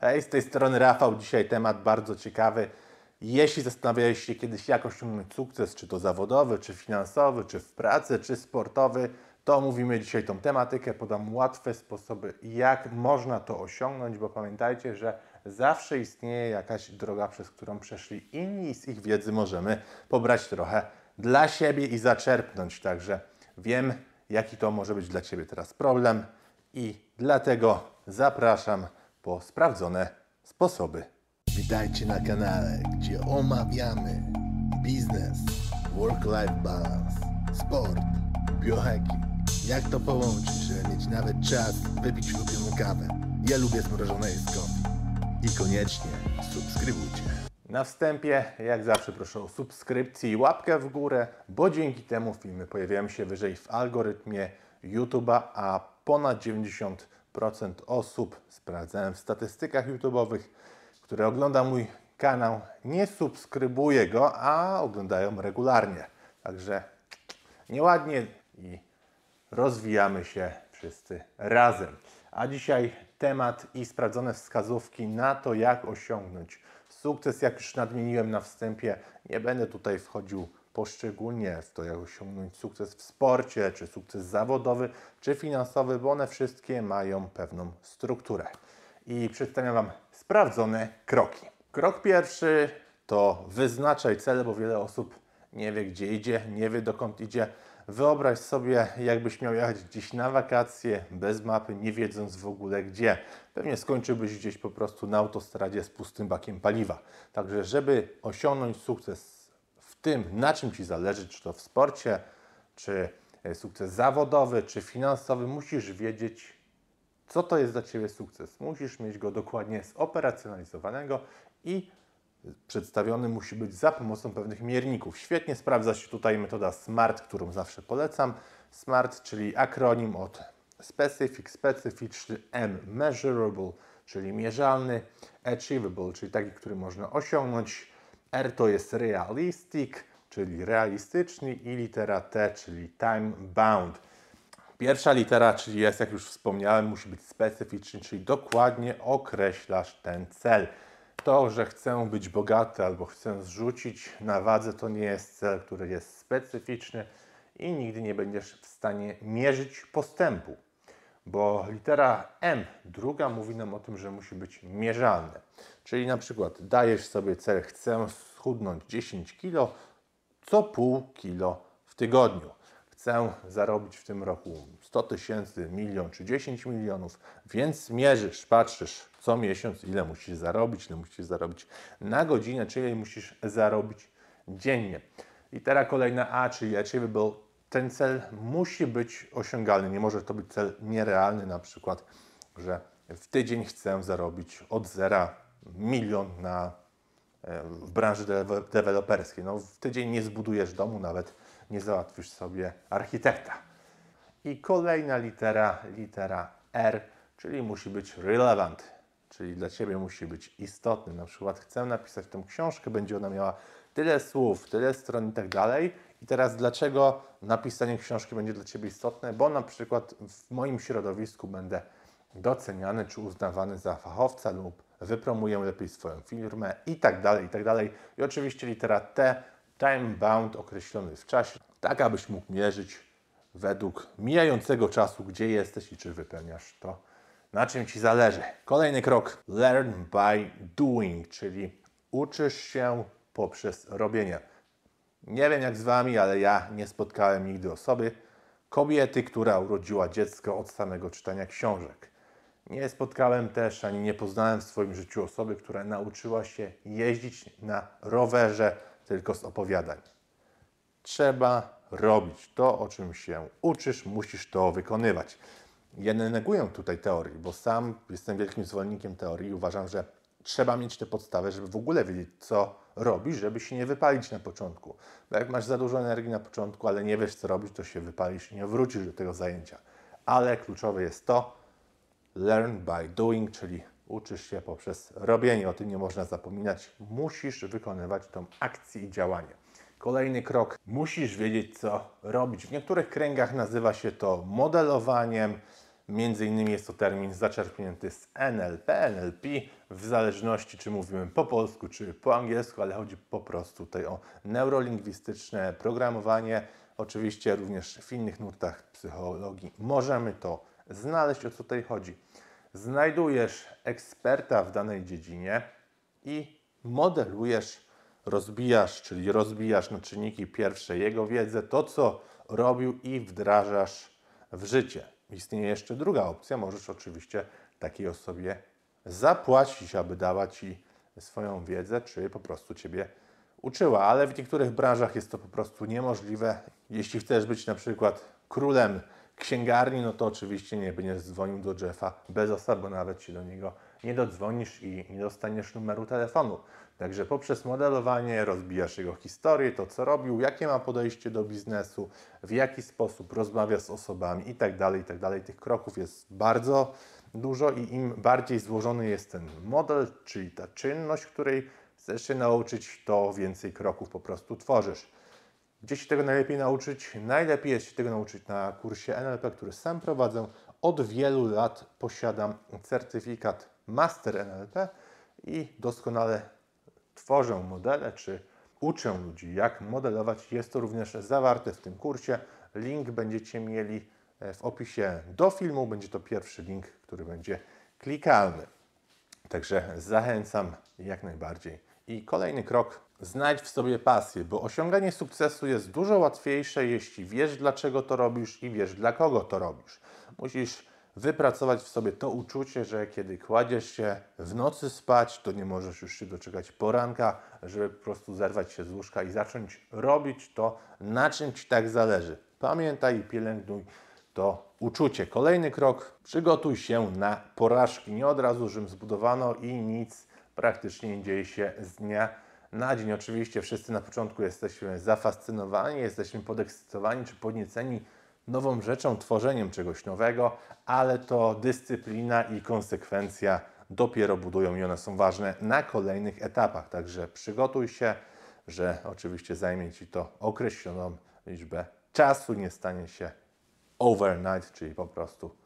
Hej, z tej strony Rafał. Dzisiaj temat bardzo ciekawy. Jeśli zastanawiałeś się kiedyś, jak osiągnąć sukces, czy to zawodowy, czy finansowy, czy w pracy, czy sportowy, to mówimy dzisiaj tą tematykę. Podam łatwe sposoby, jak można to osiągnąć, bo pamiętajcie, że zawsze istnieje jakaś droga, przez którą przeszli inni i z ich wiedzy możemy pobrać trochę dla siebie i zaczerpnąć. Także wiem, jaki to może być dla Ciebie teraz problem i dlatego zapraszam po sprawdzone sposoby. Witajcie na kanale, gdzie omawiamy biznes, work-life balance, sport, biohacking. Jak to połączyć, żeby mieć nawet czas wypić ulubioną kawę. Ja lubię zmrożone jedzko. I koniecznie subskrybujcie. Na wstępie, jak zawsze, proszę o subskrypcję i łapkę w górę, bo dzięki temu filmy pojawiają się wyżej w algorytmie YouTube'a, a ponad 90% osób, sprawdzałem w statystykach YouTube'owych, które ogląda mój kanał, nie subskrybuje go, a oglądają regularnie. Także nieładnie i rozwijamy się wszyscy razem. A dzisiaj temat i sprawdzone wskazówki na to, jak osiągnąć sukces. Jak już nadmieniłem na wstępie, nie będę tutaj wchodził poszczególnie to, jak osiągnąć sukces w sporcie, czy sukces zawodowy, czy finansowy, bo one wszystkie mają pewną strukturę. I przedstawiam Wam sprawdzone kroki. Krok pierwszy to wyznaczaj cele, bo wiele osób nie wie, gdzie idzie, nie wie, dokąd idzie. Wyobraź sobie, jakbyś miał jechać gdzieś na wakacje, bez mapy, nie wiedząc w ogóle gdzie. Pewnie skończyłbyś gdzieś po prostu na autostradzie z pustym bakiem paliwa. Także, żeby osiągnąć sukces w tym, na czym Ci zależy, czy to w sporcie, czy e, sukces zawodowy, czy finansowy, musisz wiedzieć, co to jest dla Ciebie sukces. Musisz mieć go dokładnie zoperacjonalizowanego i przedstawiony musi być za pomocą pewnych mierników. Świetnie sprawdza się tutaj metoda SMART, którą zawsze polecam. SMART, czyli akronim od specific, specyficzny, M, measurable, czyli mierzalny, achievable, czyli taki, który można osiągnąć, R to jest realistic, czyli realistyczny i litera T, czyli time bound. Pierwsza litera, czyli jest, jak już wspomniałem, musi być specyficzny, czyli dokładnie określasz ten cel. To, że chcę być bogaty albo chcę zrzucić na wadze, to nie jest cel, który jest specyficzny i nigdy nie będziesz w stanie mierzyć postępu, bo litera M, druga, mówi nam o tym, że musi być mierzalne. Czyli na przykład dajesz sobie cel, chcę schudnąć 10 kg, co pół kilo w tygodniu. Chcę zarobić w tym roku 100 tysięcy, milion czy 10 milionów, więc mierzysz, patrzysz co miesiąc, ile musisz zarobić, ile musisz zarobić na godzinę, czy ile musisz zarobić dziennie. Litera kolejna A, czyli achievable, ten cel musi być osiągalny. Nie może to być cel nierealny, na przykład, że w tydzień chcę zarobić od zera milion na, e, w branży deweloperskiej. No, w tydzień nie zbudujesz domu, nawet nie załatwisz sobie architekta. I kolejna litera, litera R, czyli musi być relevant, czyli dla Ciebie musi być istotny. Na przykład chcę napisać tę książkę, będzie ona miała tyle słów, tyle stron i tak dalej. I teraz dlaczego napisanie książki będzie dla Ciebie istotne? Bo na przykład w moim środowisku będę doceniany czy uznawany za fachowca lub wypromuję lepiej swoją firmę i tak dalej, i tak dalej. I oczywiście litera T, time bound, określony w czasie, tak abyś mógł mierzyć według mijającego czasu, gdzie jesteś i czy wypełniasz to, na czym Ci zależy. Kolejny krok, learn by doing, czyli uczysz się poprzez robienie. Nie wiem jak z Wami, ale ja nie spotkałem nigdy osoby, kobiety, która urodziła dziecko od samego czytania książek. Nie spotkałem też ani nie poznałem w swoim życiu osoby, która nauczyła się jeździć na rowerze tylko z opowiadań. Trzeba robić to, o czym się uczysz, musisz to wykonywać. Ja nie neguję tutaj teorii, bo sam jestem wielkim zwolennikiem teorii i uważam, że trzeba mieć te podstawy, żeby w ogóle wiedzieć, co robisz, żeby się nie wypalić na początku. Bo jak masz za dużo energii na początku, ale nie wiesz, co robić, to się wypalisz i nie wrócisz do tego zajęcia. Ale kluczowe jest to, learn by doing, czyli uczysz się poprzez robienie. O tym nie można zapominać. Musisz wykonywać tą akcję i działanie. Kolejny krok, musisz wiedzieć, co robić. W niektórych kręgach nazywa się to modelowaniem, Między innymi jest to termin zaczerpnięty z NLP, NLP, w zależności czy mówimy po polsku, czy po angielsku, ale chodzi po prostu tutaj o neurolingwistyczne programowanie. Oczywiście również w innych nurtach psychologii możemy to znaleźć, o co tutaj chodzi. Znajdujesz eksperta w danej dziedzinie i modelujesz, rozbijasz, czyli rozbijasz na czynniki pierwsze jego wiedzę, to co robił i wdrażasz w życie. Istnieje jeszcze druga opcja, możesz oczywiście takiej osobie zapłacić, aby dała Ci swoją wiedzę, czy po prostu Ciebie uczyła, ale w niektórych branżach jest to po prostu niemożliwe. Jeśli chcesz być na przykład królem księgarni, no to oczywiście nie będziesz dzwonił do Jeffa Bezosa, bo nawet się do niego nie dodzwonisz i nie dostaniesz numeru telefonu. Także poprzez modelowanie rozbijasz jego historię, to co robił, jakie ma podejście do biznesu, w jaki sposób rozmawia z osobami i tak dalej, i tak. Tych kroków jest bardzo dużo i im bardziej złożony jest ten model, czyli ta czynność, której chcesz się nauczyć, to więcej kroków po prostu tworzysz. Gdzie się tego najlepiej nauczyć? Najlepiej jest się tego nauczyć na kursie NLP, który sam prowadzę. Od wielu lat posiadam certyfikat Master NLP i doskonale tworzę modele, czy uczę ludzi, jak modelować. Jest to również zawarte w tym kursie. Link będziecie mieli e, w opisie do filmu. Będzie to pierwszy link, który będzie klikalny. Także zachęcam jak najbardziej. I kolejny krok, znajdź w sobie pasję, bo osiąganie sukcesu jest dużo łatwiejsze, jeśli wiesz, dlaczego to robisz i wiesz, dla kogo to robisz. Musisz wypracować w sobie to uczucie, że kiedy kładziesz się w nocy spać, to nie możesz już się doczekać poranka, żeby po prostu zerwać się z łóżka i zacząć robić to, na czym Ci tak zależy. Pamiętaj i pielęgnuj to uczucie. Kolejny krok, przygotuj się na porażki. Nie od razu Rzym zbudowano i nic praktycznie nie dzieje się z dnia na dzień. Oczywiście wszyscy na początku jesteśmy zafascynowani, jesteśmy podekscytowani czy podnieceni nową rzeczą, tworzeniem czegoś nowego, ale to dyscyplina i konsekwencja dopiero budują i one są ważne na kolejnych etapach. Także przygotuj się, że oczywiście zajmie Ci to określoną liczbę czasu, nie stanie się overnight, czyli po prostu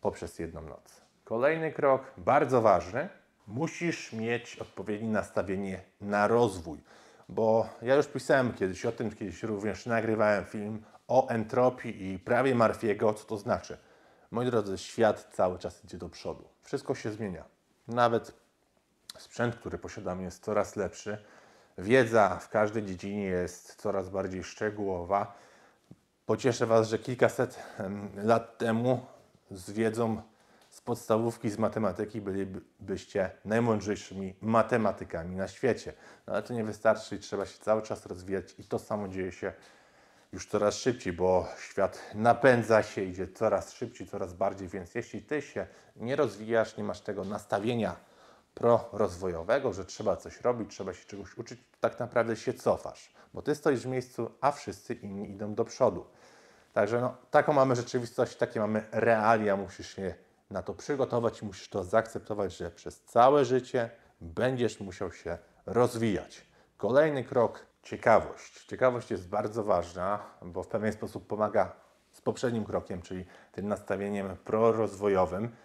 poprzez jedną noc. Kolejny krok, bardzo ważny, musisz mieć odpowiednie nastawienie na rozwój. Bo ja już pisałem kiedyś o tym, kiedyś również nagrywałem film o entropii i prawie Marfiego, co to znaczy. Moi drodzy, świat cały czas idzie do przodu. Wszystko się zmienia. Nawet sprzęt, który posiadamy, jest coraz lepszy. Wiedza w każdej dziedzinie jest coraz bardziej szczegółowa. Pocieszę Was, że kilkaset lat temu z wiedzą z podstawówki z matematyki bylibyście najmądrzejszymi matematykami na świecie. No ale to nie wystarczy i trzeba się cały czas rozwijać i to samo dzieje się już coraz szybciej, bo świat napędza się, idzie coraz szybciej, coraz bardziej, więc jeśli Ty się nie rozwijasz, nie masz tego nastawienia prorozwojowego, że trzeba coś robić, trzeba się czegoś uczyć, to tak naprawdę się cofasz, bo Ty stoisz w miejscu, a wszyscy inni idą do przodu. Także no, taką mamy rzeczywistość, takie mamy realia, musisz się na to przygotować musisz to zaakceptować, że przez całe życie będziesz musiał się rozwijać. Kolejny krok ciekawość. Ciekawość jest bardzo ważna, bo w pewien sposób pomaga z poprzednim krokiem, czyli tym nastawieniem prorozwojowym.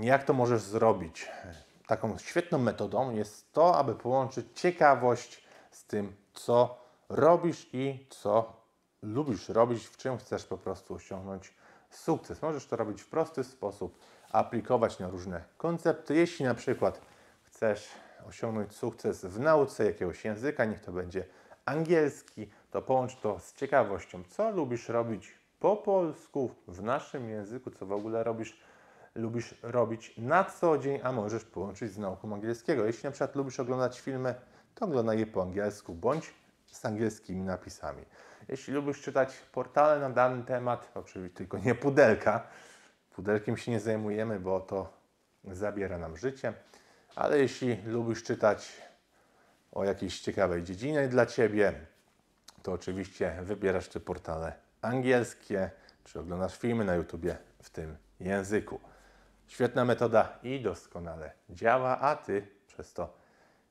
Jak to możesz zrobić? Taką świetną metodą jest to, aby połączyć ciekawość z tym, co robisz i co lubisz robić, w czym chcesz po prostu osiągnąć sukces. Możesz to robić w prosty sposób, aplikować na różne koncepty. Jeśli na przykład chcesz osiągnąć sukces w nauce jakiegoś języka, niech to będzie angielski, to połącz to z ciekawością, co lubisz robić po polsku, w naszym języku, co w ogóle robisz, lubisz robić na co dzień, a możesz połączyć z nauką angielskiego. Jeśli na przykład lubisz oglądać filmy, to oglądaj je po angielsku bądź z angielskimi napisami. Jeśli lubisz czytać portale na dany temat, oczywiście tylko nie pudelka, pudelkiem się nie zajmujemy, bo to zabiera nam życie, ale jeśli lubisz czytać o jakiejś ciekawej dziedzinie dla Ciebie, to oczywiście wybierasz te portale angielskie, czy oglądasz filmy na YouTubie w tym języku. Świetna metoda i doskonale działa, a Ty przez to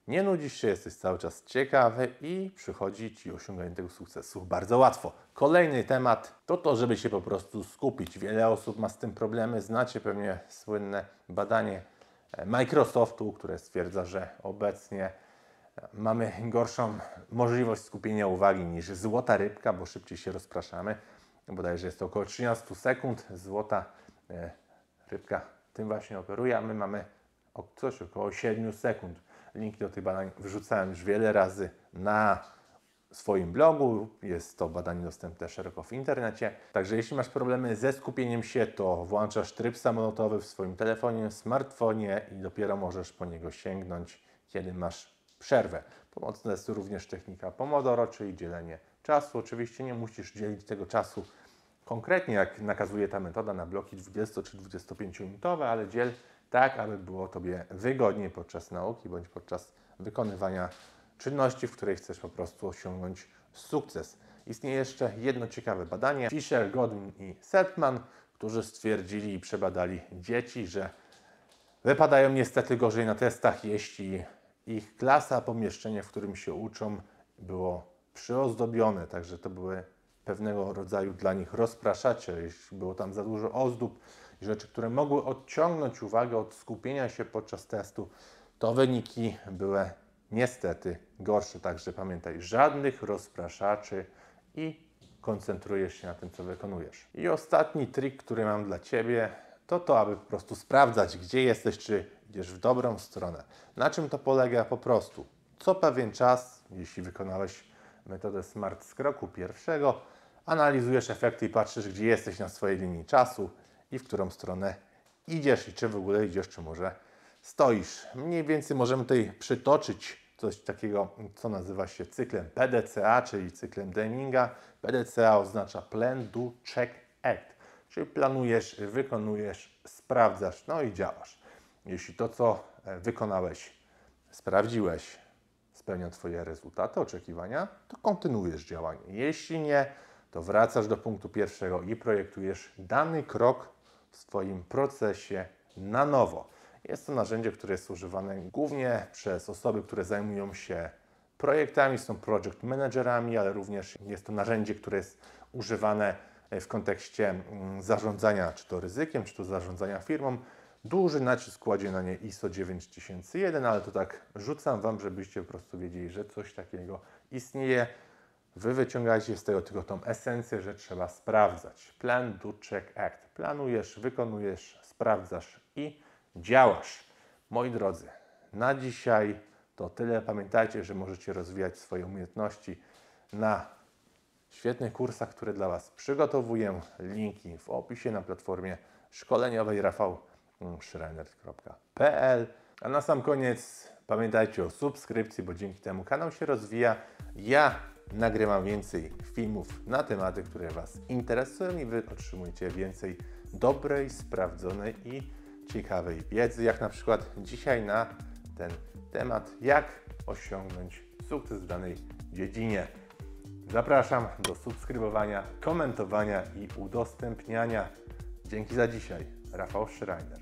nie nudzisz się, jesteś cały czas ciekawy i przychodzi Ci osiąganie tego sukcesu bardzo łatwo. Kolejny temat to to, żeby się po prostu skupić. Wiele osób ma z tym problemy. Znacie pewnie słynne badanie Microsoftu, które stwierdza, że obecnie mamy gorszą możliwość skupienia uwagi niż złota rybka, bo szybciej się rozpraszamy. Bodajże jest to około 13 sekund. Złota e, rybka tym właśnie operuje, a my mamy coś około 7 sekund. Linki do tych badań wrzucałem już wiele razy na swoim blogu. Jest to badanie dostępne szeroko w internecie. Także jeśli masz problemy ze skupieniem się, to włączasz tryb samolotowy w swoim telefonie, smartfonie i dopiero możesz po niego sięgnąć, kiedy masz przerwę. Pomocna jest również technika Pomodoro, czyli dzielenie czasu. Oczywiście nie musisz dzielić tego czasu konkretnie, jak nakazuje ta metoda na bloki 20 czy 25 minutowe, ale dziel tak, aby było Tobie wygodniej podczas nauki bądź podczas wykonywania czynności, w której chcesz po prostu osiągnąć sukces. Istnieje jeszcze jedno ciekawe badanie. Fisher, Godwin i Setman, którzy stwierdzili i przebadali dzieci, że wypadają niestety gorzej na testach, jeśli ich klasa, pomieszczenie, w którym się uczą, było przyozdobione, także to były pewnego rodzaju dla nich rozpraszacze, jeśli było tam za dużo ozdób i rzeczy, które mogły odciągnąć uwagę od skupienia się podczas testu, to wyniki były niestety gorsze. Także pamiętaj, żadnych rozpraszaczy i koncentrujesz się na tym, co wykonujesz. I ostatni trik, który mam dla Ciebie, to to, aby po prostu sprawdzać, gdzie jesteś, czy idziesz w dobrą stronę. Na czym to polega? Po prostu co pewien czas, jeśli wykonałeś metodę SMART z kroku pierwszego, analizujesz efekty i patrzysz, gdzie jesteś na swojej linii czasu i w którą stronę idziesz i czy w ogóle idziesz, czy może stoisz. Mniej więcej możemy tutaj przytoczyć coś takiego, co nazywa się cyklem PDCA, czyli cyklem Deminga. PDCA oznacza Plan, Do, Check, Act, czyli planujesz, wykonujesz, sprawdzasz, no i działasz. Jeśli to, co e, wykonałeś, sprawdziłeś, spełnia Twoje rezultaty, oczekiwania, to kontynuujesz działanie. Jeśli nie, to wracasz do punktu pierwszego i projektujesz dany krok w swoim procesie na nowo. Jest to narzędzie, które jest używane głównie przez osoby, które zajmują się projektami, są project managerami, ale również jest to narzędzie, które jest używane w kontekście mm, zarządzania czy to ryzykiem, czy to zarządzania firmą. Duży nacisk kładzie na nie ISO 9001, ale to tak rzucam Wam, żebyście po prostu wiedzieli, że coś takiego istnieje. Wy wyciągajcie z tego tylko tą esencję, że trzeba sprawdzać. Plan, do, check, act. Planujesz, wykonujesz, sprawdzasz i działasz. Moi drodzy, na dzisiaj to tyle. Pamiętajcie, że możecie rozwijać swoje umiejętności na świetnych kursach, które dla Was przygotowuję. Linki w opisie na platformie szkoleniowej rafałschreiner.pl A na sam koniec pamiętajcie o subskrypcji, bo dzięki temu kanał się rozwija. Ja nagrywam więcej filmów na tematy, które Was interesują i Wy otrzymujecie więcej dobrej, sprawdzonej i ciekawej wiedzy, jak na przykład dzisiaj na ten temat, jak osiągnąć sukces w danej dziedzinie. Zapraszam do subskrybowania, komentowania i udostępniania. Dzięki za dzisiaj. Rafał Schreiner.